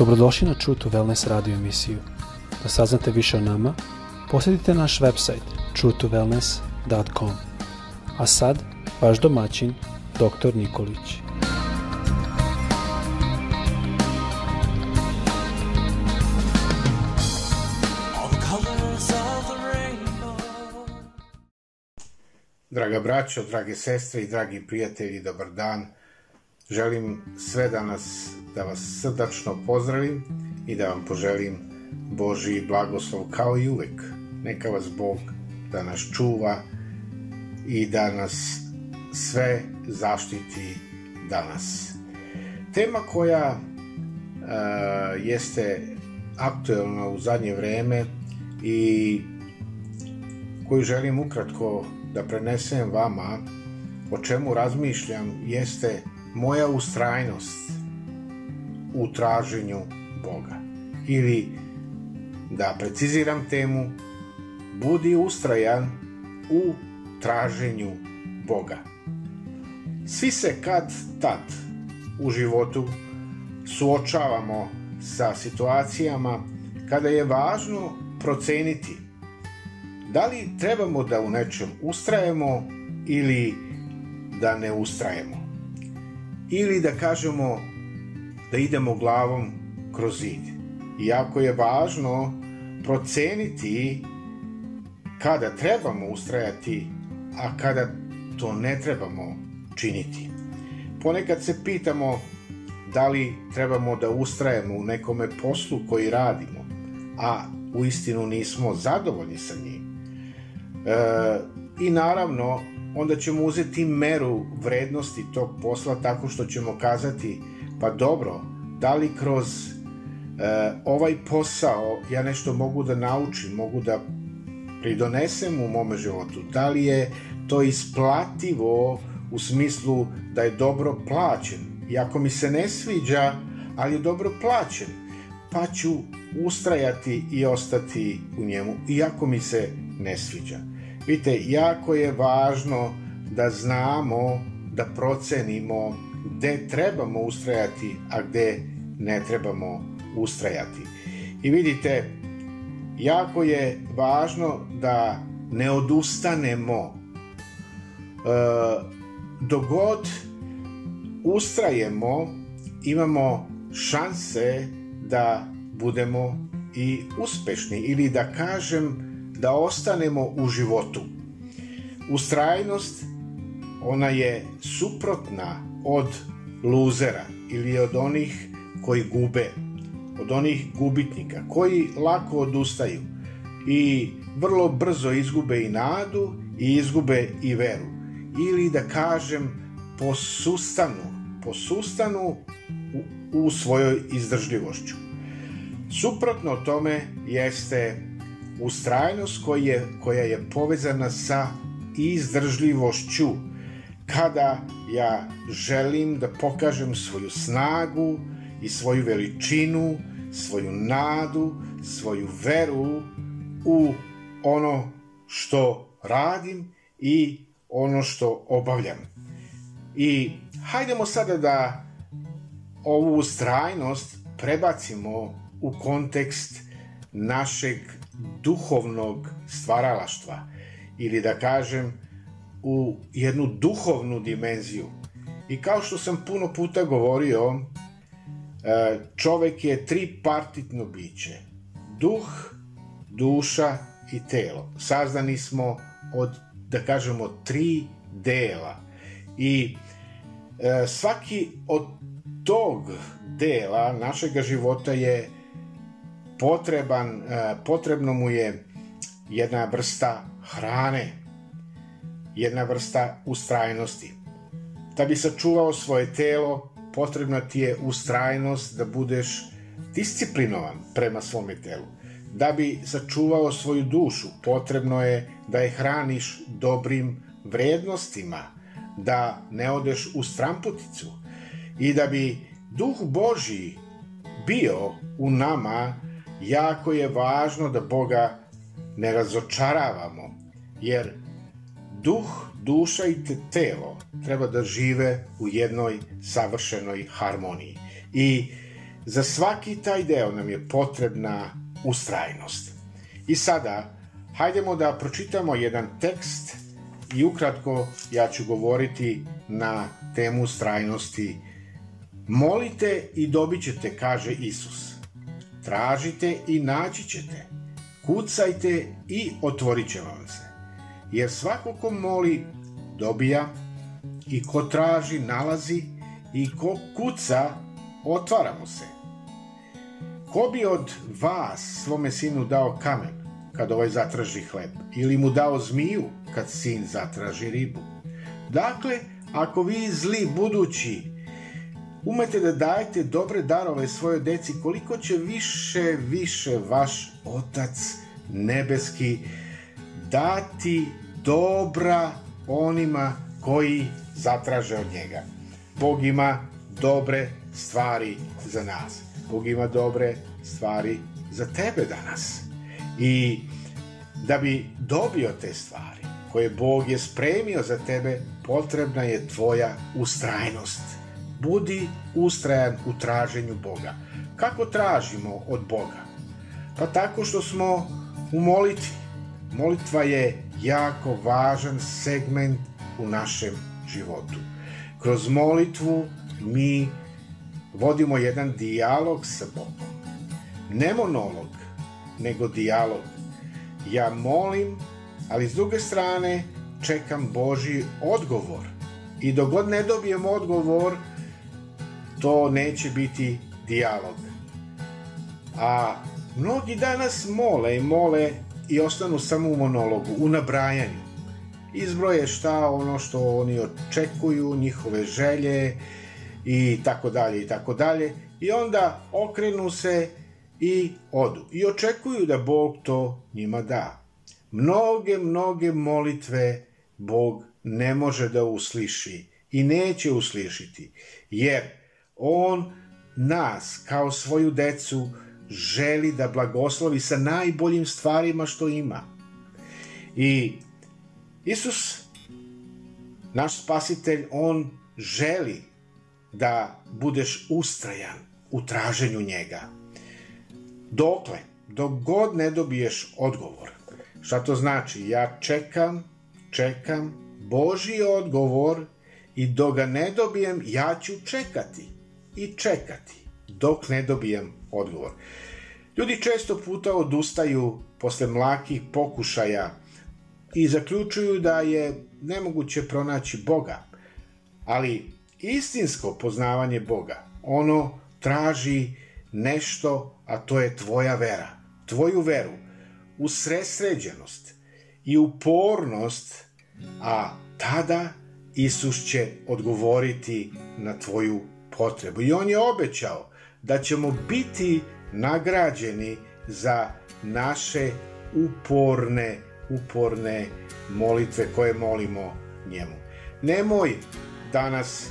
Dobrodošli na True to Wellness radio emisiju. Da saznate više o nama, posjetite naš website truetowellness.com. A sad, vaš domaćin, dr. Nikolić. Draga braćo, drage sestre i dragi prijatelji, dobar dan – Želim sve danas da vas srdačno pozdravim i da vam poželim Boži blagoslov kao i uvek. Neka vas Bog da nas čuva i da nas sve zaštiti danas. Tema koja a, e, jeste aktuelna u zadnje vreme i koju želim ukratko da prenesem vama, o čemu razmišljam, jeste moja ustrajnost u traženju Boga. Ili, da preciziram temu, budi ustrajan u traženju Boga. Svi se kad tad u životu suočavamo sa situacijama kada je važno proceniti da li trebamo da u nečem ustrajemo ili da ne ustrajemo ili da kažemo da idemo glavom kroz zid. Iako je važno proceniti kada trebamo ustrajati, a kada to ne trebamo činiti. Ponekad se pitamo da li trebamo da ustrajemo u nekome poslu koji radimo, a u istinu nismo zadovoljni sa njim. E, I naravno, onda ćemo uzeti meru vrednosti tog posla tako što ćemo kazati pa dobro, da li kroz e, ovaj posao ja nešto mogu da naučim, mogu da pridonesem u mome životu, da li je to isplativo u smislu da je dobro plaćen, iako mi se ne sviđa, ali je dobro plaćen, pa ću ustrajati i ostati u njemu, iako mi se ne sviđa. Vidite, jako je važno da znamo, da procenimo gde trebamo ustrajati, a gde ne trebamo ustrajati. I vidite, jako je važno da ne odustanemo e, dogod ustrajemo imamo šanse da budemo i uspešni ili da kažem da ostanemo u životu. Ustrajnost, ona je suprotna od luzera ili od onih koji gube, od onih gubitnika, koji lako odustaju i vrlo brzo izgube i nadu i izgube i veru. Ili da kažem posustanu, posustanu u, u svojoj izdržljivošću. Suprotno tome jeste ustrajnost koja je, koja je povezana sa izdržljivošću. Kada ja želim da pokažem svoju snagu i svoju veličinu, svoju nadu, svoju veru u ono što radim i ono što obavljam. I hajdemo sada da ovu ustrajnost prebacimo u kontekst našeg duhovnog stvaralaštva ili da kažem u jednu duhovnu dimenziju. I kao što sam puno puta govorio, e, čovek je tripartitno biće. Duh, duša i telo. Sazdani smo od, da kažemo, tri dela. I e, svaki od tog dela našega života je potreban, e, potrebno mu je jedna vrsta hrane, jedna vrsta ustrajnosti. Da bi sačuvao svoje telo, potrebna ti je ustrajnost da budeš disciplinovan prema svome telu. Da bi sačuvao svoju dušu, potrebno je da je hraniš dobrim vrednostima, da ne odeš u stramputicu i da bi duh Božji bio u nama jako je važno da Boga ne razočaravamo, jer duh, duša i te telo treba da žive u jednoj savršenoj harmoniji. I za svaki taj deo nam je potrebna ustrajnost. I sada, hajdemo da pročitamo jedan tekst i ukratko ja ću govoriti na temu ustrajnosti. Molite i dobit ćete, kaže Isus. Tražite i naći ćete. Kucajte i otvorit će vam se. Jer svako ko moli, dobija i ko traži, nalazi i ko kuca, otvara mu se. Ko bi od vas svome sinu dao kamen kad ovaj zatraži hleb ili mu dao zmiju kad sin zatraži ribu? Dakle, ako vi zli budući umete da dajete dobre darove svojoj deci, koliko će više, više vaš Otac Nebeski dati dobra onima koji zatraže od njega. Bog ima dobre stvari za nas. Bog ima dobre stvari za tebe danas. I da bi dobio te stvari koje Bog je spremio za tebe, potrebna je tvoja ustrajnost. Budi ustrajan u traženju Boga. Kako tražimo od Boga? Pa tako što smo u molitvi. Molitva je jako važan segment u našem životu. Kroz molitvu mi vodimo jedan dijalog sa Bogom. Ne monolog, nego dijalog. Ja molim, ali s druge strane čekam Boži odgovor. I dogod ne dobijem odgovor, to neće biti dijalog. A mnogi danas mole i mole i ostanu samo u monologu, u nabrajanju. Izbroje šta ono što oni očekuju, njihove želje i tako dalje i tako dalje. I onda okrenu se i odu. I očekuju da Bog to njima da. Mnoge, mnoge molitve Bog ne može da usliši i neće uslišiti, jer On nas, kao svoju decu, želi da blagoslovi sa najboljim stvarima što ima. I Isus, naš spasitelj, on želi da budeš ustrajan u traženju njega. Dokle? Dok god ne dobiješ odgovor. Šta to znači? Ja čekam, čekam, Boži odgovor i dok ga ne dobijem, ja ću čekati i čekati dok ne dobijem odgovor. Ljudi često puta odustaju posle mlakih pokušaja i zaključuju da je nemoguće pronaći Boga. Ali istinsko poznavanje Boga, ono traži nešto, a to je tvoja vera, tvoju veru, u sresređenost i upornost, a tada Isus će odgovoriti na tvoju potrebu. I on je obećao da ćemo biti nagrađeni za naše uporne, uporne molitve koje molimo njemu. Nemoj danas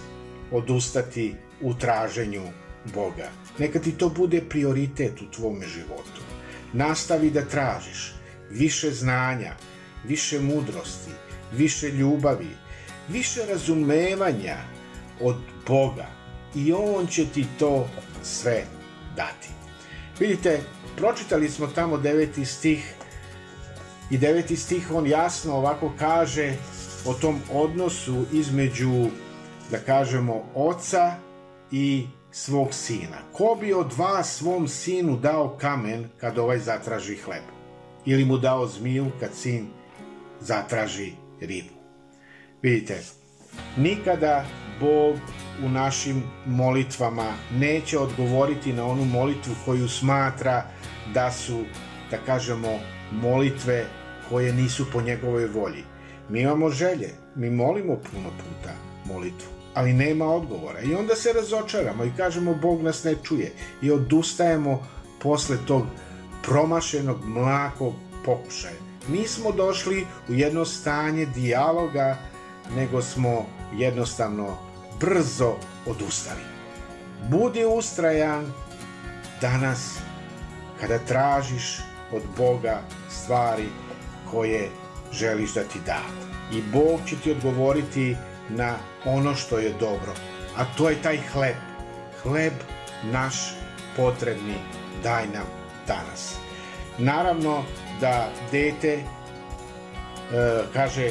odustati u traženju Boga. Neka ti to bude prioritet u tvome životu. Nastavi da tražiš više znanja, više mudrosti, više ljubavi, više razumevanja od Boga i on će ti to sve dati. Vidite, pročitali smo tamo deveti stih i deveti stih on jasno ovako kaže o tom odnosu između, da kažemo, oca i svog sina. Ko bi od vas svom sinu dao kamen kad ovaj zatraži hleb? Ili mu dao zmiju kad sin zatraži ribu? Vidite, nikada Bog u našim molitvama, neće odgovoriti na onu molitvu koju smatra da su, da kažemo, molitve koje nisu po njegovoj volji. Mi imamo želje, mi molimo puno puta molitvu, ali nema odgovora. I onda se razočaramo i kažemo Bog nas ne čuje i odustajemo posle tog promašenog mlakog pokušaja. Nismo došli u jedno stanje dijaloga, nego smo jednostavno brzo odustavi. Budi ustrajan danas kada tražiš od Boga stvari koje želiš da ti da. I Bog će ti odgovoriti na ono što je dobro. A to je taj hleb. Hleb naš potrebni daj nam danas. Naravno da dete e, kaže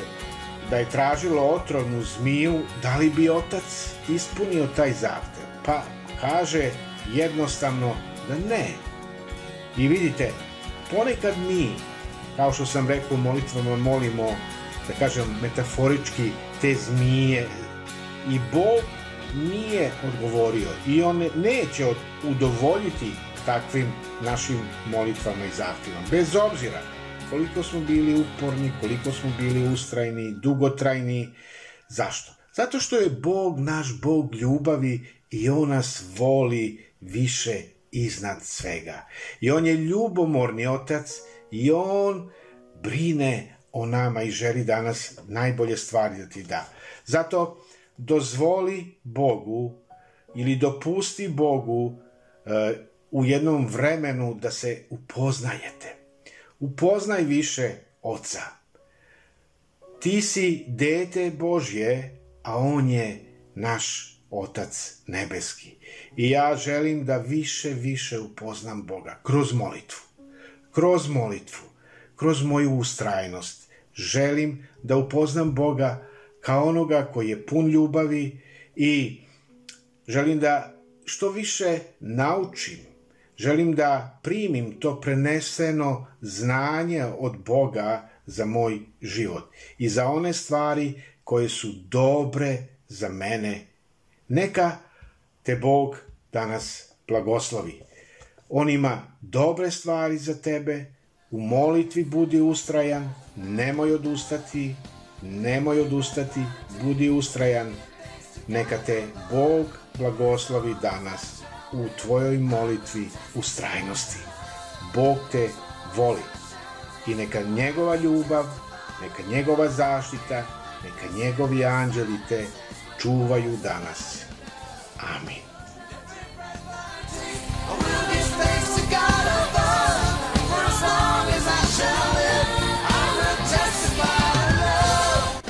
da je tražilo otrovnu zmiju, da li bi otac ispunio taj zahtev? Pa kaže jednostavno da ne. I vidite, ponekad mi, kao što sam rekao u molitvama, molimo, da kažem, metaforički te zmije i Bog nije odgovorio i on neće udovoljiti takvim našim molitvama i zahtjevom. Bez obzira, koliko smo bili uporni, koliko smo bili ustrajni, dugotrajni. Zašto? Zato što je Bog naš Bog ljubavi i On nas voli više iznad svega. I On je ljubomorni otac i On brine o nama i želi danas najbolje stvari da ti da. Zato dozvoli Bogu ili dopusti Bogu e, u jednom vremenu da se upoznajete upoznaj više oca. Ti si dete Božje, a on je naš Otac nebeski. I ja želim da više, više upoznam Boga kroz molitvu. Kroz molitvu, kroz moju ustrajnost. Želim da upoznam Boga kao onoga koji je pun ljubavi i želim da što više naučim Želim da primim to preneseno znanje od Boga za moj život i za one stvari koje su dobre za mene. Neka te Bog danas blagoslovi. On ima dobre stvari za tebe, u molitvi budi ustrajan, nemoj odustati, nemoj odustati, budi ustrajan. Neka te Bog blagoslovi danas u tvojoj molitvi ustrajnosti. Bog te voli i neka njegova ljubav, neka njegova zaštita, neka njegovi anđeli te čuvaju danas. Amin.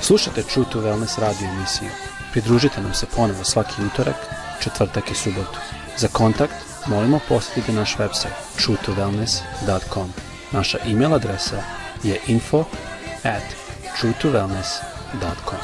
Slušate True to Wellness radio emisiju. Pridružite nam se ponovo svaki utorak, četvrtak i subotu. Za kontakt molimo posjetite naš website truetowellness.com. Naša e-mail adresa je info at truetowellness.com.